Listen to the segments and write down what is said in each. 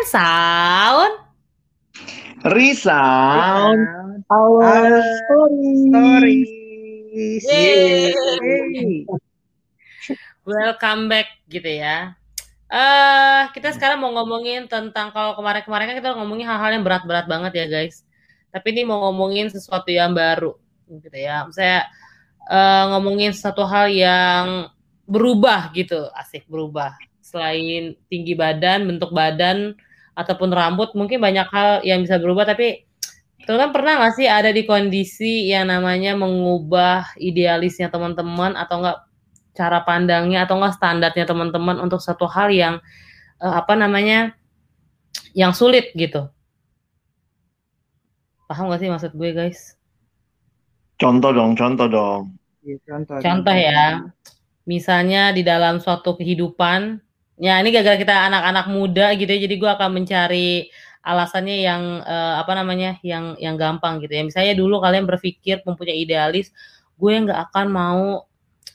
and sound. Resound Our story. Yeay. Welcome back gitu ya. Eh kita sekarang mau ngomongin tentang kalau kemarin-kemarin kan kita ngomongin hal-hal yang berat-berat banget ya guys. Tapi ini mau ngomongin sesuatu yang baru gitu ya. Saya eh, ngomongin satu hal yang berubah gitu, asik berubah. Selain tinggi badan, bentuk badan ataupun rambut, mungkin banyak hal yang bisa berubah. Tapi teman-teman pernah nggak sih ada di kondisi yang namanya mengubah idealisnya teman-teman atau enggak cara pandangnya atau enggak standarnya teman-teman untuk satu hal yang eh, apa namanya yang sulit gitu. Paham gak sih maksud gue guys? Contoh dong, contoh dong. Iya, contoh, Contoh ya, misalnya di dalam suatu kehidupan, ya ini gara-gara kita anak-anak muda gitu ya, jadi gue akan mencari alasannya yang eh, apa namanya, yang yang gampang gitu ya. Misalnya dulu kalian berpikir mempunyai idealis, gue nggak akan mau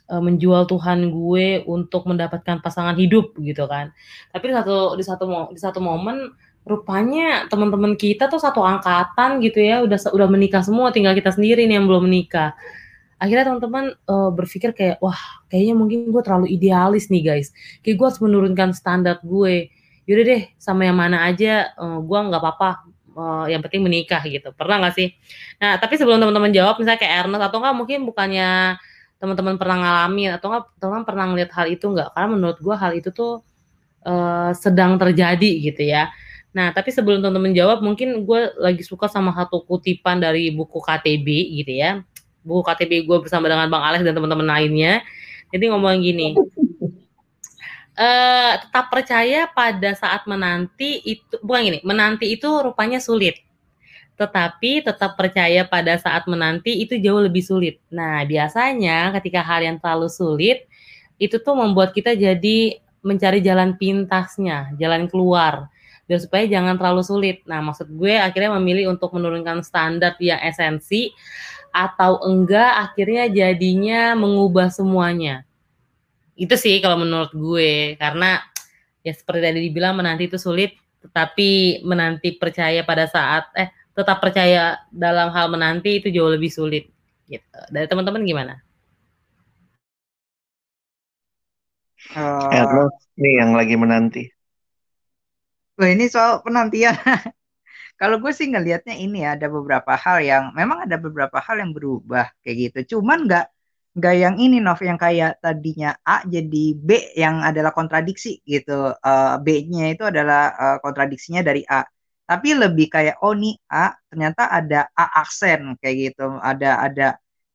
eh, menjual Tuhan gue untuk mendapatkan pasangan hidup gitu kan. Tapi di satu di satu di satu momen rupanya teman-teman kita tuh satu angkatan gitu ya, udah udah menikah semua, tinggal kita sendiri nih yang belum menikah akhirnya teman-teman eh, berpikir kayak wah kayaknya mungkin gue terlalu idealis nih guys. Kayak gue harus menurunkan standar gue. Yaudah deh sama yang mana aja eh, gue nggak apa-apa eh, yang penting menikah gitu. Pernah nggak sih? Nah tapi sebelum teman-teman jawab misalnya kayak Ernest atau enggak mungkin bukannya teman-teman pernah ngalamin atau enggak teman-teman pernah ngeliat hal itu enggak karena menurut gue hal itu tuh eh, sedang terjadi gitu ya. Nah, tapi sebelum teman-teman jawab, mungkin gue lagi suka sama satu kutipan dari buku KTB gitu ya buku KTP gue bersama dengan Bang Alex dan teman-teman lainnya. Jadi ngomong gini, eh tetap percaya pada saat menanti itu bukan gini, menanti itu rupanya sulit. Tetapi tetap percaya pada saat menanti itu jauh lebih sulit. Nah, biasanya ketika hal yang terlalu sulit itu tuh membuat kita jadi mencari jalan pintasnya, jalan keluar. Dan supaya jangan terlalu sulit. Nah, maksud gue akhirnya memilih untuk menurunkan standar yang esensi atau enggak akhirnya jadinya mengubah semuanya. Itu sih kalau menurut gue karena ya seperti tadi dibilang menanti itu sulit tetapi menanti percaya pada saat eh tetap percaya dalam hal menanti itu jauh lebih sulit gitu. Dari teman-teman gimana? Eh, Ernest nih yang lagi menanti. Loh, ini soal penantian. Kalau gue sih ngelihatnya ini ya, ada beberapa hal yang memang ada beberapa hal yang berubah kayak gitu. Cuman nggak nggak yang ini Nov yang kayak tadinya A jadi B yang adalah kontradiksi gitu. Eh, B-nya itu adalah eh, kontradiksinya dari A. Tapi lebih kayak oh nih A ternyata ada A aksen kayak gitu. Ada ada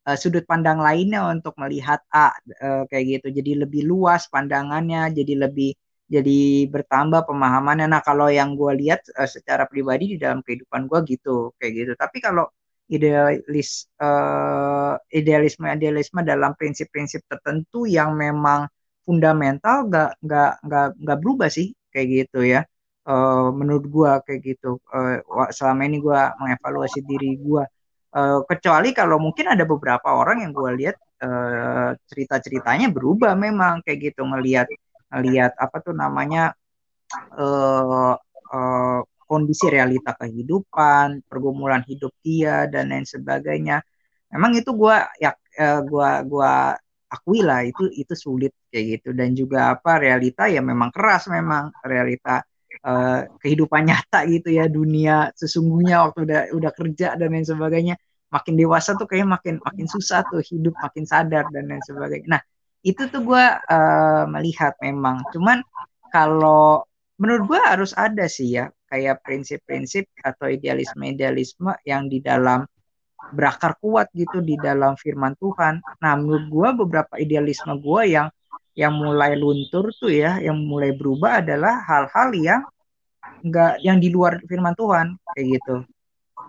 eh, sudut pandang lainnya untuk melihat A eh, kayak gitu. Jadi lebih luas pandangannya, jadi lebih jadi bertambah pemahamannya. Nah, kalau yang gue lihat uh, secara pribadi di dalam kehidupan gue gitu, kayak gitu. Tapi kalau idealis uh, idealisme idealisme dalam prinsip-prinsip tertentu yang memang fundamental gak nggak nggak nggak berubah sih kayak gitu ya. Uh, menurut gue kayak gitu. Uh, selama ini gue mengevaluasi diri gue. Uh, kecuali kalau mungkin ada beberapa orang yang gue lihat uh, cerita-ceritanya berubah memang kayak gitu ngelihat lihat apa tuh namanya uh, uh, kondisi realita kehidupan, pergumulan hidup dia dan lain sebagainya. Memang itu gua ya uh, gua gua akui lah itu itu sulit kayak gitu dan juga apa realita ya memang keras memang realita uh, kehidupan nyata gitu ya dunia sesungguhnya waktu udah udah kerja dan lain sebagainya makin dewasa tuh kayak makin makin susah tuh hidup makin sadar dan lain sebagainya. Nah itu tuh gue uh, melihat memang cuman kalau menurut gue harus ada sih ya kayak prinsip-prinsip atau idealisme-idealisme yang di dalam berakar kuat gitu di dalam firman Tuhan. Nah menurut gue beberapa idealisme gue yang yang mulai luntur tuh ya, yang mulai berubah adalah hal-hal yang enggak yang di luar firman Tuhan kayak gitu.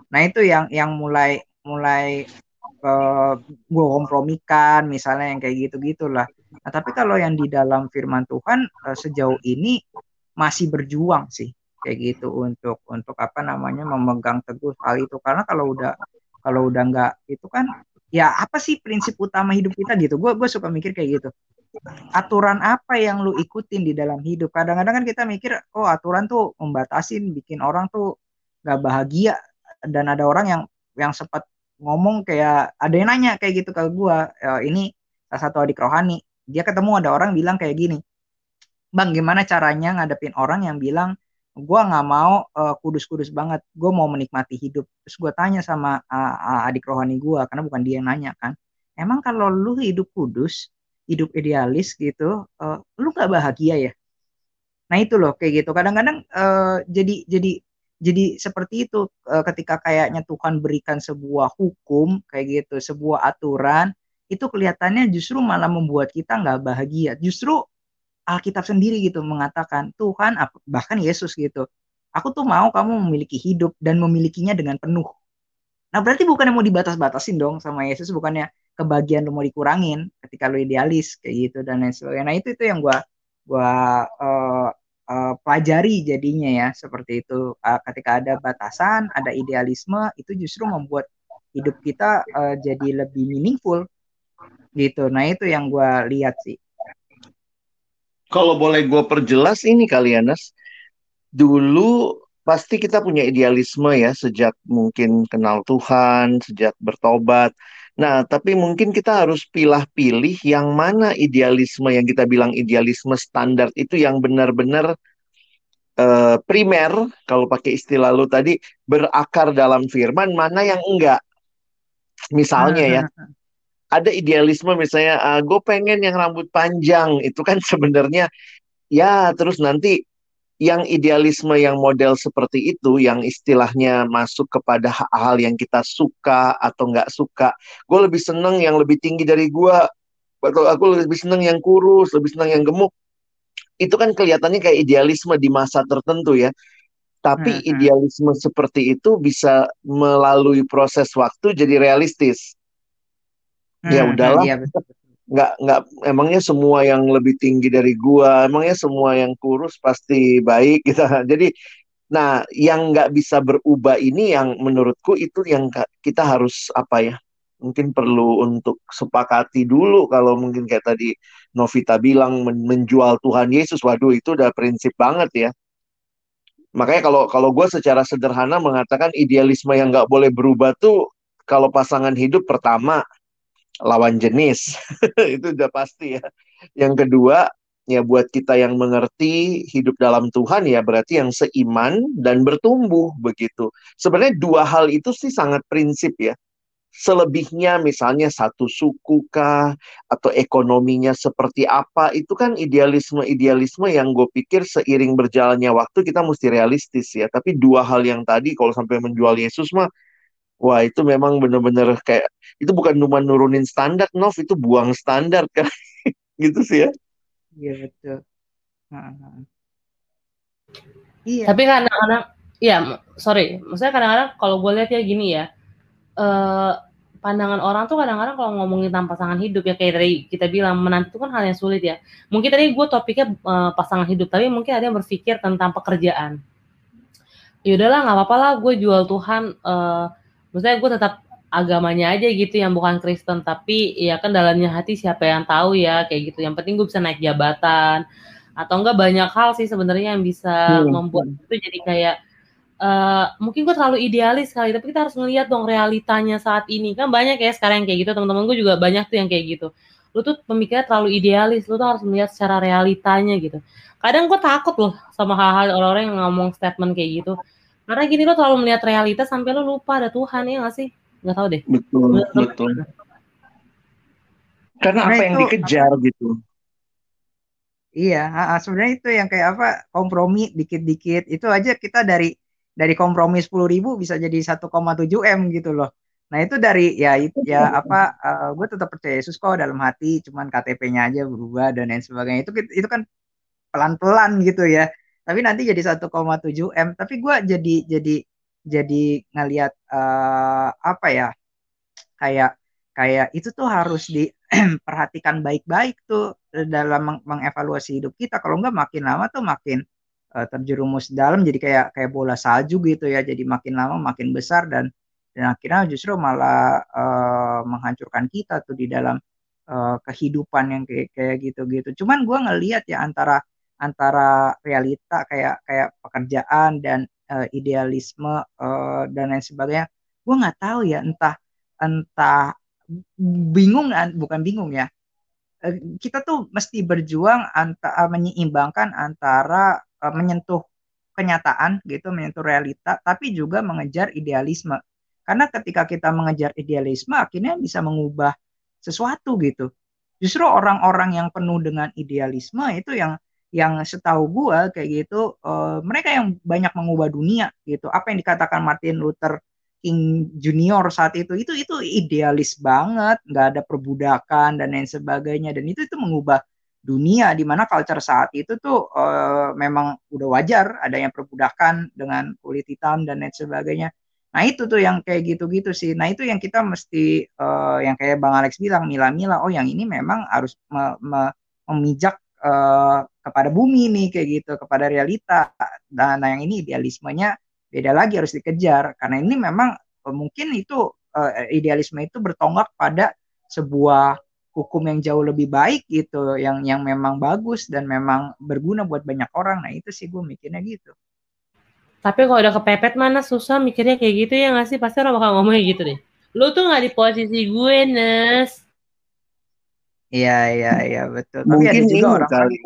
Nah itu yang yang mulai mulai uh, gue kompromikan misalnya yang kayak gitu gitulah nah tapi kalau yang di dalam firman Tuhan uh, sejauh ini masih berjuang sih kayak gitu untuk untuk apa namanya memegang teguh hal itu. Karena kalau udah kalau udah nggak itu kan ya apa sih prinsip utama hidup kita gitu? Gue gue suka mikir kayak gitu. Aturan apa yang lu ikutin di dalam hidup? Kadang-kadang kan kita mikir oh aturan tuh membatasin bikin orang tuh gak bahagia. Dan ada orang yang yang sempat ngomong kayak ada yang nanya kayak gitu ke gua e, ini salah satu adik rohani. Dia ketemu ada orang bilang kayak gini bang gimana caranya ngadepin orang yang bilang gue nggak mau uh, kudus-kudus banget gue mau menikmati hidup terus gue tanya sama uh, adik rohani gue karena bukan dia yang nanya kan emang kalau lu hidup kudus hidup idealis gitu uh, lu nggak bahagia ya? Nah itu loh kayak gitu. Kadang-kadang uh, jadi jadi jadi seperti itu uh, ketika kayaknya Tuhan berikan sebuah hukum kayak gitu sebuah aturan itu kelihatannya justru malah membuat kita nggak bahagia. Justru Alkitab sendiri gitu mengatakan Tuhan bahkan Yesus gitu aku tuh mau kamu memiliki hidup dan memilikinya dengan penuh. Nah berarti bukan yang mau dibatas-batasin dong sama Yesus bukannya kebagian lu mau dikurangin ketika lu idealis kayak gitu dan lain sebagainya. Nah itu itu yang gua gua uh, uh, pelajari jadinya ya seperti itu uh, ketika ada batasan ada idealisme itu justru membuat hidup kita uh, jadi lebih meaningful gitu nah itu yang gua lihat sih kalau boleh gue perjelas ini kalian, Nas. Dulu pasti kita punya idealisme ya sejak mungkin kenal Tuhan, sejak bertobat. Nah, tapi mungkin kita harus pilah-pilih yang mana idealisme yang kita bilang idealisme standar itu yang benar-benar uh, primer, kalau pakai istilah lu tadi, berakar dalam firman, mana yang enggak. Misalnya ya, hmm, hmm, hmm ada idealisme misalnya uh, ah, gue pengen yang rambut panjang itu kan sebenarnya ya terus nanti yang idealisme yang model seperti itu yang istilahnya masuk kepada hal yang kita suka atau nggak suka. Gue lebih seneng yang lebih tinggi dari gue atau aku lebih seneng yang kurus lebih seneng yang gemuk. Itu kan kelihatannya kayak idealisme di masa tertentu ya. Tapi hmm, hmm. idealisme seperti itu bisa melalui proses waktu jadi realistis. Ya hmm, udahlah. Iya, nggak nggak emangnya semua yang lebih tinggi dari gua emangnya semua yang kurus pasti baik gitu. Jadi nah yang nggak bisa berubah ini yang menurutku itu yang kita harus apa ya mungkin perlu untuk sepakati dulu kalau mungkin kayak tadi Novita bilang menjual Tuhan Yesus. Waduh itu udah prinsip banget ya. Makanya kalau kalau gue secara sederhana mengatakan idealisme yang nggak boleh berubah tuh kalau pasangan hidup pertama lawan jenis. Itu udah pasti ya. Yang kedua ya buat kita yang mengerti hidup dalam Tuhan ya berarti yang seiman dan bertumbuh begitu. Sebenarnya dua hal itu sih sangat prinsip ya. Selebihnya misalnya satu suku kah atau ekonominya seperti apa itu kan idealisme-idealisme yang gue pikir seiring berjalannya waktu kita mesti realistis ya. Tapi dua hal yang tadi kalau sampai menjual Yesus mah Wah itu memang benar-benar kayak itu bukan cuma nurunin standar, Nov itu buang standar kan, gitu sih ya. Iya betul. Iya. Tapi kadang-kadang, iya sorry, maksudnya kadang-kadang kalau gue lihat ya gini ya, eh, pandangan orang tuh kadang-kadang kalau ngomongin tentang pasangan hidup ya kayak tadi kita bilang menanti itu kan hal yang sulit ya. Mungkin tadi gue topiknya uh, pasangan hidup, tapi mungkin ada yang berpikir tentang pekerjaan. Ya udahlah nggak apa-apa lah, gue jual Tuhan. Uh, maksudnya gue tetap agamanya aja gitu yang bukan Kristen tapi ya kan dalamnya hati siapa yang tahu ya kayak gitu. Yang penting gue bisa naik jabatan. Atau enggak banyak hal sih sebenarnya yang bisa hmm. membuat itu jadi kayak uh, mungkin gue terlalu idealis kali tapi kita harus melihat dong realitanya saat ini. Kan banyak ya sekarang yang kayak gitu teman-teman gue juga banyak tuh yang kayak gitu. Lu tuh pemikirannya terlalu idealis lu tuh harus melihat secara realitanya gitu. Kadang gue takut loh sama hal-hal orang-orang yang ngomong statement kayak gitu karena gini lo terlalu melihat realitas sampai lo lupa ada Tuhan ya nggak sih? Nggak tahu deh. Betul, betul. betul. Karena apa yang dikejar gitu. Iya, sebenarnya itu yang kayak apa kompromi dikit-dikit itu aja kita dari dari kompromi sepuluh ribu bisa jadi 1,7 m gitu loh. Nah itu dari ya itu ya apa uh, gue tetap percaya Yesus kok dalam hati, cuman KTP-nya aja berubah dan lain sebagainya. Itu itu kan pelan-pelan gitu ya tapi nanti jadi 1,7 m tapi gue jadi jadi jadi ngelihat uh, apa ya kayak kayak itu tuh harus diperhatikan baik-baik tuh dalam meng mengevaluasi hidup kita kalau enggak makin lama tuh makin uh, terjerumus dalam jadi kayak kayak bola salju gitu ya jadi makin lama makin besar dan dan akhirnya justru malah uh, menghancurkan kita tuh di dalam uh, kehidupan yang kayak kayak gitu-gitu. Cuman gue ngelihat ya antara antara realita kayak kayak pekerjaan dan uh, idealisme uh, dan lain sebagainya. Gue nggak tahu ya entah entah bingung bukan bingung ya. kita tuh mesti berjuang antara menyeimbangkan antara uh, menyentuh kenyataan gitu, menyentuh realita, tapi juga mengejar idealisme. Karena ketika kita mengejar idealisme, akhirnya bisa mengubah sesuatu gitu. Justru orang-orang yang penuh dengan idealisme itu yang yang setahu gua kayak gitu uh, mereka yang banyak mengubah dunia gitu. Apa yang dikatakan Martin Luther King Junior saat itu itu itu idealis banget, nggak ada perbudakan dan lain sebagainya dan itu itu mengubah dunia di mana culture saat itu tuh uh, memang udah wajar adanya perbudakan dengan kulit hitam dan lain sebagainya. Nah itu tuh yang kayak gitu-gitu sih. Nah itu yang kita mesti uh, yang kayak Bang Alex bilang mila-mila. Oh yang ini memang harus me me memijak uh, kepada bumi nih kayak gitu, kepada realita. Dan nah, yang ini idealismenya beda lagi harus dikejar karena ini memang uh, mungkin itu uh, idealisme itu bertonggak pada sebuah hukum yang jauh lebih baik gitu, yang yang memang bagus dan memang berguna buat banyak orang. Nah itu sih gue mikirnya gitu. Tapi kalau udah kepepet mana susah mikirnya kayak gitu ya nggak sih? Pasti orang bakal ngomongnya gitu deh. Lu tuh nggak di posisi gue, Nes. Iya, iya, iya, betul. Tapi Mungkin ada juga orang kali.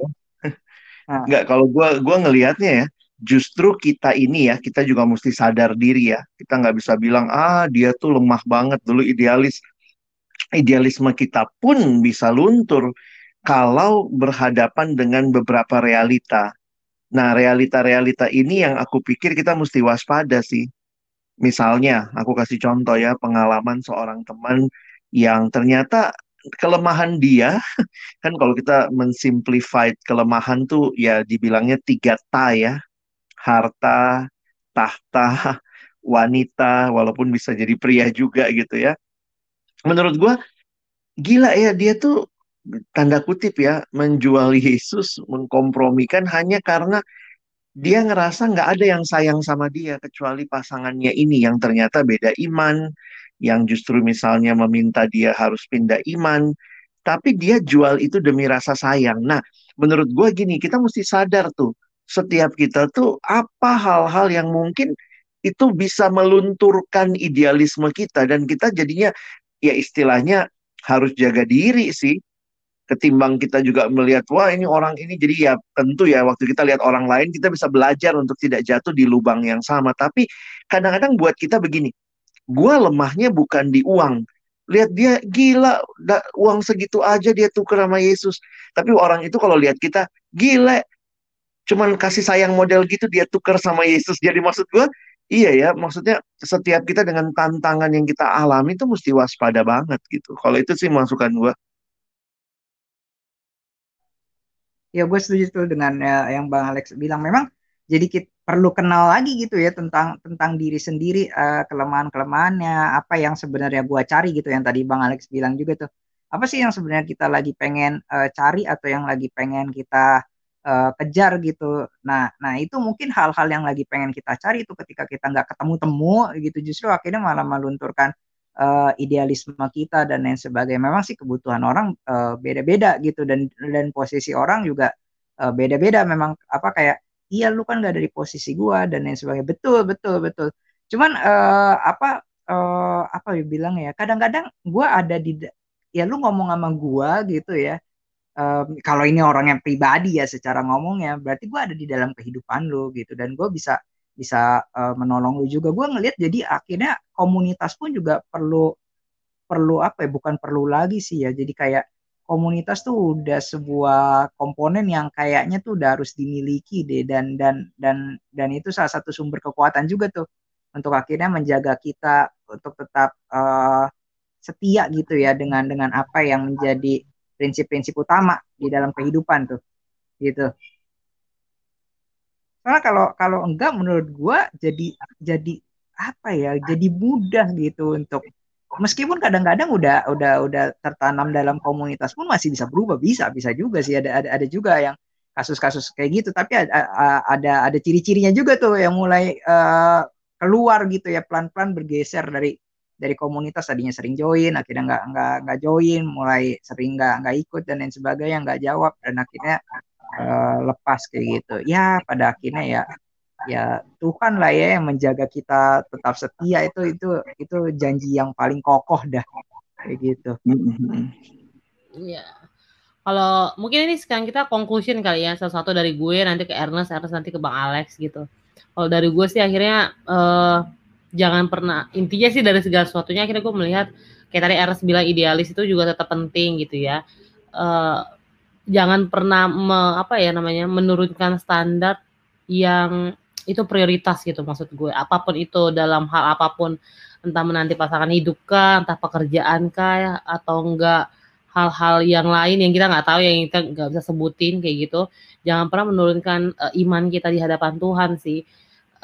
Nah. Nggak, kalau gue gua ngelihatnya ya, justru kita ini ya, kita juga mesti sadar diri ya. Kita nggak bisa bilang, ah dia tuh lemah banget dulu idealis. Idealisme kita pun bisa luntur kalau berhadapan dengan beberapa realita Nah, realita-realita ini yang aku pikir kita mesti waspada sih. Misalnya, aku kasih contoh ya, pengalaman seorang teman yang ternyata kelemahan dia, kan kalau kita mensimplify kelemahan tuh ya dibilangnya tiga ta ya, harta, tahta, wanita, walaupun bisa jadi pria juga gitu ya. Menurut gue, gila ya dia tuh tanda kutip ya menjual Yesus mengkompromikan hanya karena dia ngerasa nggak ada yang sayang sama dia kecuali pasangannya ini yang ternyata beda iman yang justru misalnya meminta dia harus pindah iman tapi dia jual itu demi rasa sayang. Nah menurut gue gini kita mesti sadar tuh setiap kita tuh apa hal-hal yang mungkin itu bisa melunturkan idealisme kita dan kita jadinya ya istilahnya harus jaga diri sih. Ketimbang kita juga melihat wah ini orang ini jadi ya tentu ya waktu kita lihat orang lain kita bisa belajar untuk tidak jatuh di lubang yang sama. Tapi kadang-kadang buat kita begini gua lemahnya bukan di uang. Lihat dia gila da, uang segitu aja dia tuker sama Yesus. Tapi orang itu kalau lihat kita gila cuman kasih sayang model gitu dia tuker sama Yesus. Jadi maksud gua iya ya maksudnya setiap kita dengan tantangan yang kita alami itu mesti waspada banget gitu. Kalau itu sih masukan gua. Ya gue setuju tuh dengan ya, yang bang Alex bilang. Memang jadi kita perlu kenal lagi gitu ya tentang tentang diri sendiri uh, kelemahan kelemahannya apa yang sebenarnya gue cari gitu yang tadi bang Alex bilang juga tuh apa sih yang sebenarnya kita lagi pengen uh, cari atau yang lagi pengen kita uh, kejar gitu nah nah itu mungkin hal-hal yang lagi pengen kita cari itu ketika kita nggak ketemu temu gitu justru akhirnya malah melunturkan uh, idealisme kita dan lain sebagainya. Memang sih kebutuhan orang uh, beda-beda gitu dan dan posisi orang juga uh, beda-beda. Memang apa kayak iya lu kan gak dari posisi gua dan lain sebagainya. Betul betul betul. Cuman uh, apa uh, apa ya bilang ya. Kadang-kadang gua ada di ya lu ngomong sama gua gitu ya. Um, kalau ini orang yang pribadi ya secara ngomongnya berarti gue ada di dalam kehidupan lu gitu dan gue bisa bisa uh, menolong lu juga gue ngelihat jadi akhirnya komunitas pun juga perlu perlu apa ya bukan perlu lagi sih ya jadi kayak komunitas tuh udah sebuah komponen yang kayaknya tuh udah harus dimiliki deh dan dan dan dan itu salah satu sumber kekuatan juga tuh untuk akhirnya menjaga kita untuk tetap uh, setia gitu ya dengan dengan apa yang menjadi prinsip-prinsip utama di dalam kehidupan tuh gitu. Karena kalau kalau enggak menurut gue jadi jadi apa ya jadi mudah gitu untuk meskipun kadang-kadang udah udah udah tertanam dalam komunitas pun masih bisa berubah. Bisa bisa juga sih. Ada ada ada juga yang kasus-kasus kayak gitu. Tapi ada ada ada ciri-cirinya juga tuh yang mulai uh, keluar gitu ya. Pelan-pelan bergeser dari dari komunitas. Tadinya sering join akhirnya nggak nggak nggak join. Mulai sering nggak nggak ikut dan lain sebagainya nggak jawab. Dan akhirnya uh, lepas kayak gitu. Ya pada akhirnya ya ya Tuhan lah ya yang menjaga kita tetap setia itu itu itu janji yang paling kokoh dah kayak gitu. Iya. Kalau mungkin ini sekarang kita conclusion kali ya sesuatu dari gue nanti ke Ernest, Ernest nanti ke Bang Alex gitu. Kalau dari gue sih akhirnya uh, jangan pernah intinya sih dari segala sesuatunya akhirnya gue melihat kayak tadi Ernest bilang idealis itu juga tetap penting gitu ya. Uh, jangan pernah me, apa ya namanya menurunkan standar yang itu prioritas gitu maksud gue. Apa pun itu dalam hal apa pun entah menanti pasangan hidup kah entah pekerjaan kah atau enggak hal-hal yang lain yang kita nggak tahu yang kita nggak bisa sebutin kayak gitu. Jangan pernah menurunkan uh, iman kita di hadapan Tuhan sih.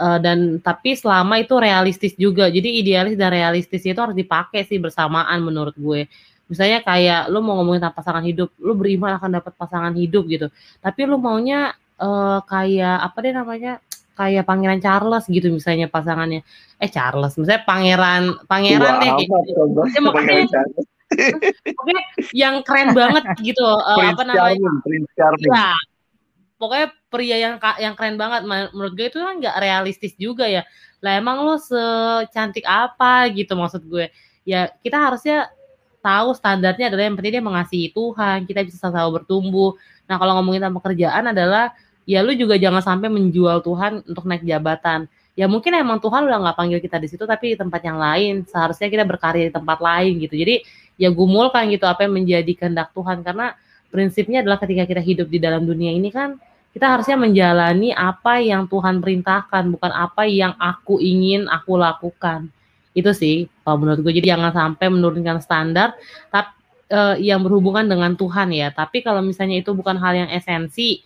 Uh, dan tapi selama itu realistis juga. Jadi idealis dan realistis itu harus dipakai sih bersamaan menurut gue. Misalnya kayak lu mau ngomongin tentang pasangan hidup lu beriman akan dapat pasangan hidup gitu. Tapi lu maunya uh, kayak apa deh namanya kayak pangeran Charles gitu misalnya pasangannya. Eh Charles misalnya pangeran pangeran deh gitu. ya, makanya, Oke, yang keren banget gitu uh, apa namanya? Prince Charming. Ya, pokoknya pria yang yang keren banget. Menurut gue itu kan nggak realistis juga ya. Lah emang lo secantik apa gitu maksud gue. Ya kita harusnya tahu standarnya adalah yang penting dia mengasihi Tuhan, kita bisa sama-sama bertumbuh. Nah, kalau ngomongin tentang pekerjaan adalah ya lu juga jangan sampai menjual Tuhan untuk naik jabatan. Ya mungkin emang Tuhan udah nggak panggil kita di situ tapi di tempat yang lain. Seharusnya kita berkarya di tempat lain gitu. Jadi ya gumulkan gitu apa yang menjadi kehendak Tuhan. Karena prinsipnya adalah ketika kita hidup di dalam dunia ini kan kita harusnya menjalani apa yang Tuhan perintahkan bukan apa yang aku ingin aku lakukan. Itu sih kalau menurut gue. Jadi jangan sampai menurunkan standar tapi uh, yang berhubungan dengan Tuhan ya. Tapi kalau misalnya itu bukan hal yang esensi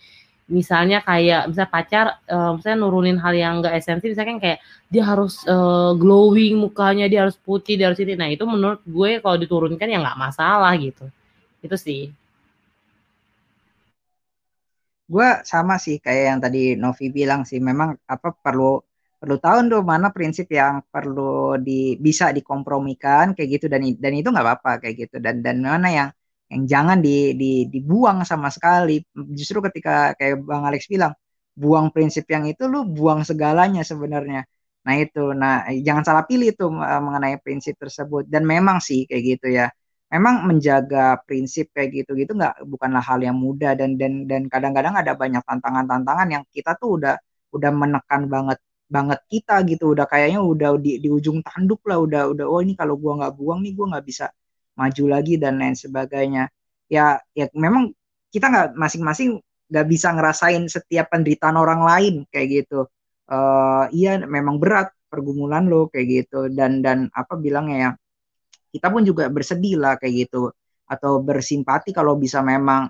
misalnya kayak misalnya pacar uh, misalnya nurunin hal yang enggak esensi misalnya kan kayak dia harus uh, glowing mukanya dia harus putih dia harus ini. Nah itu menurut gue kalau diturunkan ya nggak masalah gitu. Itu sih. Gue sama sih kayak yang tadi Novi bilang sih. Memang apa perlu perlu tahu tuh mana prinsip yang perlu di bisa dikompromikan kayak gitu. Dan dan itu nggak apa-apa kayak gitu. Dan dan mana yang yang jangan di, di dibuang sama sekali. Justru ketika kayak bang Alex bilang buang prinsip yang itu lu buang segalanya sebenarnya. Nah itu. Nah jangan salah pilih tuh mengenai prinsip tersebut. Dan memang sih kayak gitu ya. Memang menjaga prinsip kayak gitu gitu nggak bukanlah hal yang mudah. Dan dan dan kadang-kadang ada banyak tantangan-tantangan yang kita tuh udah udah menekan banget banget kita gitu. Udah kayaknya udah di, di ujung tanduk lah. Udah udah oh ini kalau gua nggak buang nih gua nggak bisa maju lagi dan lain sebagainya. Ya ya memang kita nggak masing-masing nggak bisa ngerasain setiap penderitaan orang lain kayak gitu. Uh, iya memang berat pergumulan lo kayak gitu. Dan dan apa bilangnya ya kita pun juga bersedih lah kayak gitu. Atau bersimpati kalau bisa memang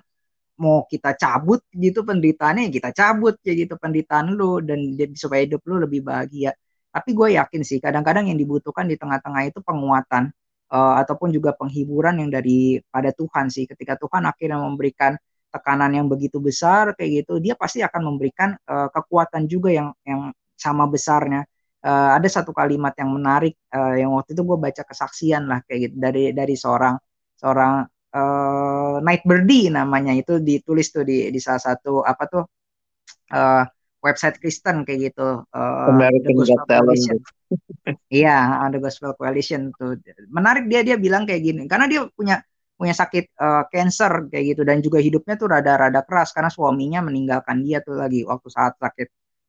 mau kita cabut gitu penderitaannya kita cabut ya gitu penderitaan lu dan supaya hidup lu lebih bahagia. Tapi gue yakin sih kadang-kadang yang dibutuhkan di tengah-tengah itu penguatan uh, ataupun juga penghiburan yang dari pada Tuhan sih. Ketika Tuhan akhirnya memberikan tekanan yang begitu besar kayak gitu dia pasti akan memberikan uh, kekuatan juga yang yang sama besarnya. Uh, ada satu kalimat yang menarik uh, yang waktu itu gue baca kesaksian lah kayak gitu dari dari seorang seorang uh, Night namanya. Itu ditulis tuh di di salah satu apa tuh uh, website Kristen kayak gitu uh, American Got Talent. Iya The Gospel Coalition tuh. Menarik dia dia bilang kayak gini karena dia punya punya sakit uh, cancer kayak gitu dan juga hidupnya tuh rada-rada keras karena suaminya meninggalkan dia tuh lagi waktu saat sakit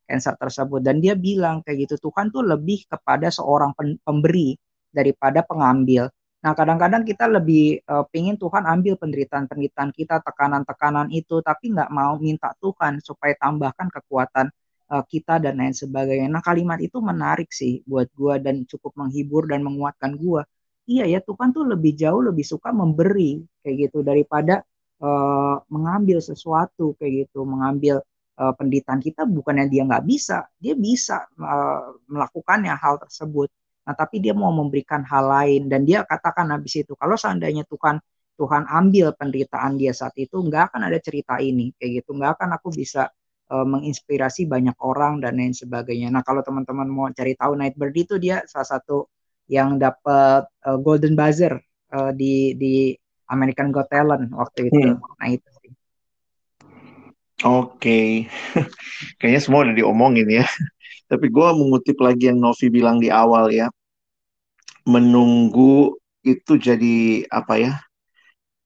cancer tersebut. Dan dia bilang kayak gitu Tuhan tuh lebih kepada seorang pemberi daripada pengambil Nah, kadang-kadang kita lebih uh, pingin Tuhan ambil penderitaan-penderitaan kita, tekanan-tekanan itu, tapi nggak mau minta Tuhan supaya tambahkan kekuatan uh, kita dan lain sebagainya. Nah, kalimat itu menarik sih buat gue dan cukup menghibur dan menguatkan gue. Iya ya, Tuhan tuh lebih jauh lebih suka memberi kayak gitu daripada uh, mengambil sesuatu kayak gitu, mengambil uh, penderitaan kita bukannya dia nggak bisa, dia bisa uh, melakukannya hal tersebut Nah, tapi dia mau memberikan hal lain dan dia katakan habis itu kalau seandainya Tuhan Tuhan ambil penderitaan dia saat itu nggak akan ada cerita ini kayak gitu nggak akan aku bisa uh, menginspirasi banyak orang dan lain sebagainya. Nah kalau teman-teman mau cari tahu Nightbird itu dia salah satu yang dapat uh, Golden Buzzer uh, di di American Got Talent waktu itu. Hmm. Nah itu sih. Oke, okay. kayaknya semua udah diomongin ya. Tapi gue mengutip lagi yang Novi bilang di awal ya, menunggu itu jadi apa ya?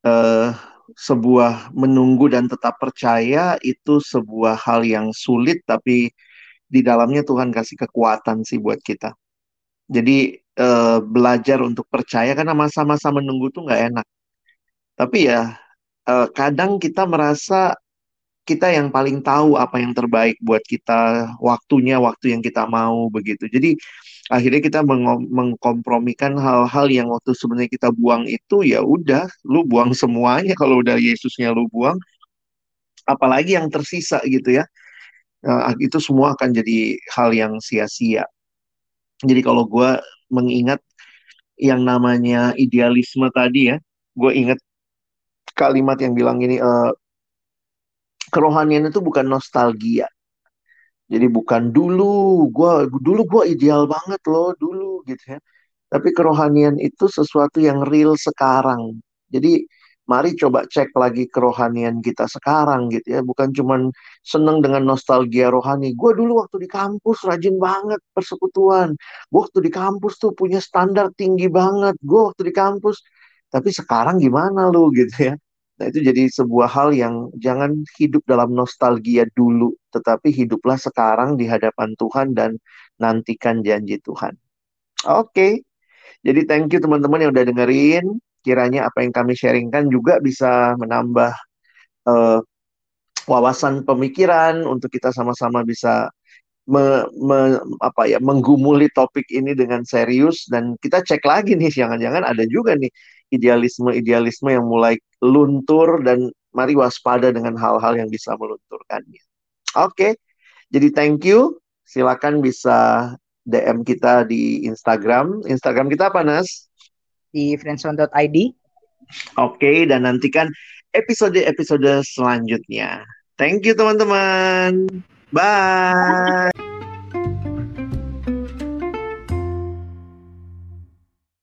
Uh, sebuah menunggu dan tetap percaya itu sebuah hal yang sulit, tapi di dalamnya Tuhan kasih kekuatan sih buat kita. Jadi uh, belajar untuk percaya karena masa-masa menunggu tuh nggak enak. Tapi ya uh, kadang kita merasa kita yang paling tahu apa yang terbaik buat kita, waktunya waktu yang kita mau begitu. Jadi akhirnya kita meng mengkompromikan hal-hal yang waktu sebenarnya kita buang itu ya udah, lu buang semuanya kalau udah Yesusnya lu buang. Apalagi yang tersisa gitu ya. Nah, itu semua akan jadi hal yang sia-sia. Jadi kalau gue mengingat yang namanya idealisme tadi ya, gue ingat kalimat yang bilang gini, uh, kerohanian itu bukan nostalgia. Jadi bukan dulu, gua dulu gua ideal banget loh dulu gitu ya. Tapi kerohanian itu sesuatu yang real sekarang. Jadi mari coba cek lagi kerohanian kita sekarang gitu ya. Bukan cuman seneng dengan nostalgia rohani. Gue dulu waktu di kampus rajin banget persekutuan. Gue waktu di kampus tuh punya standar tinggi banget. Gue waktu di kampus. Tapi sekarang gimana lu gitu ya. Nah, itu jadi sebuah hal yang jangan hidup dalam nostalgia dulu, tetapi hiduplah sekarang di hadapan Tuhan dan nantikan janji Tuhan. Oke. Okay. Jadi thank you teman-teman yang udah dengerin. Kiranya apa yang kami sharingkan juga bisa menambah uh, wawasan pemikiran untuk kita sama-sama bisa me, me, apa ya menggumuli topik ini dengan serius dan kita cek lagi nih jangan-jangan ada juga nih idealisme-idealisme yang mulai luntur dan mari waspada dengan hal-hal yang bisa melunturkannya. Oke, okay. jadi thank you. Silakan bisa DM kita di Instagram. Instagram kita apa, Nas? Di friendzone.id. Oke, okay, dan nantikan episode-episode selanjutnya. Thank you, teman-teman. Bye.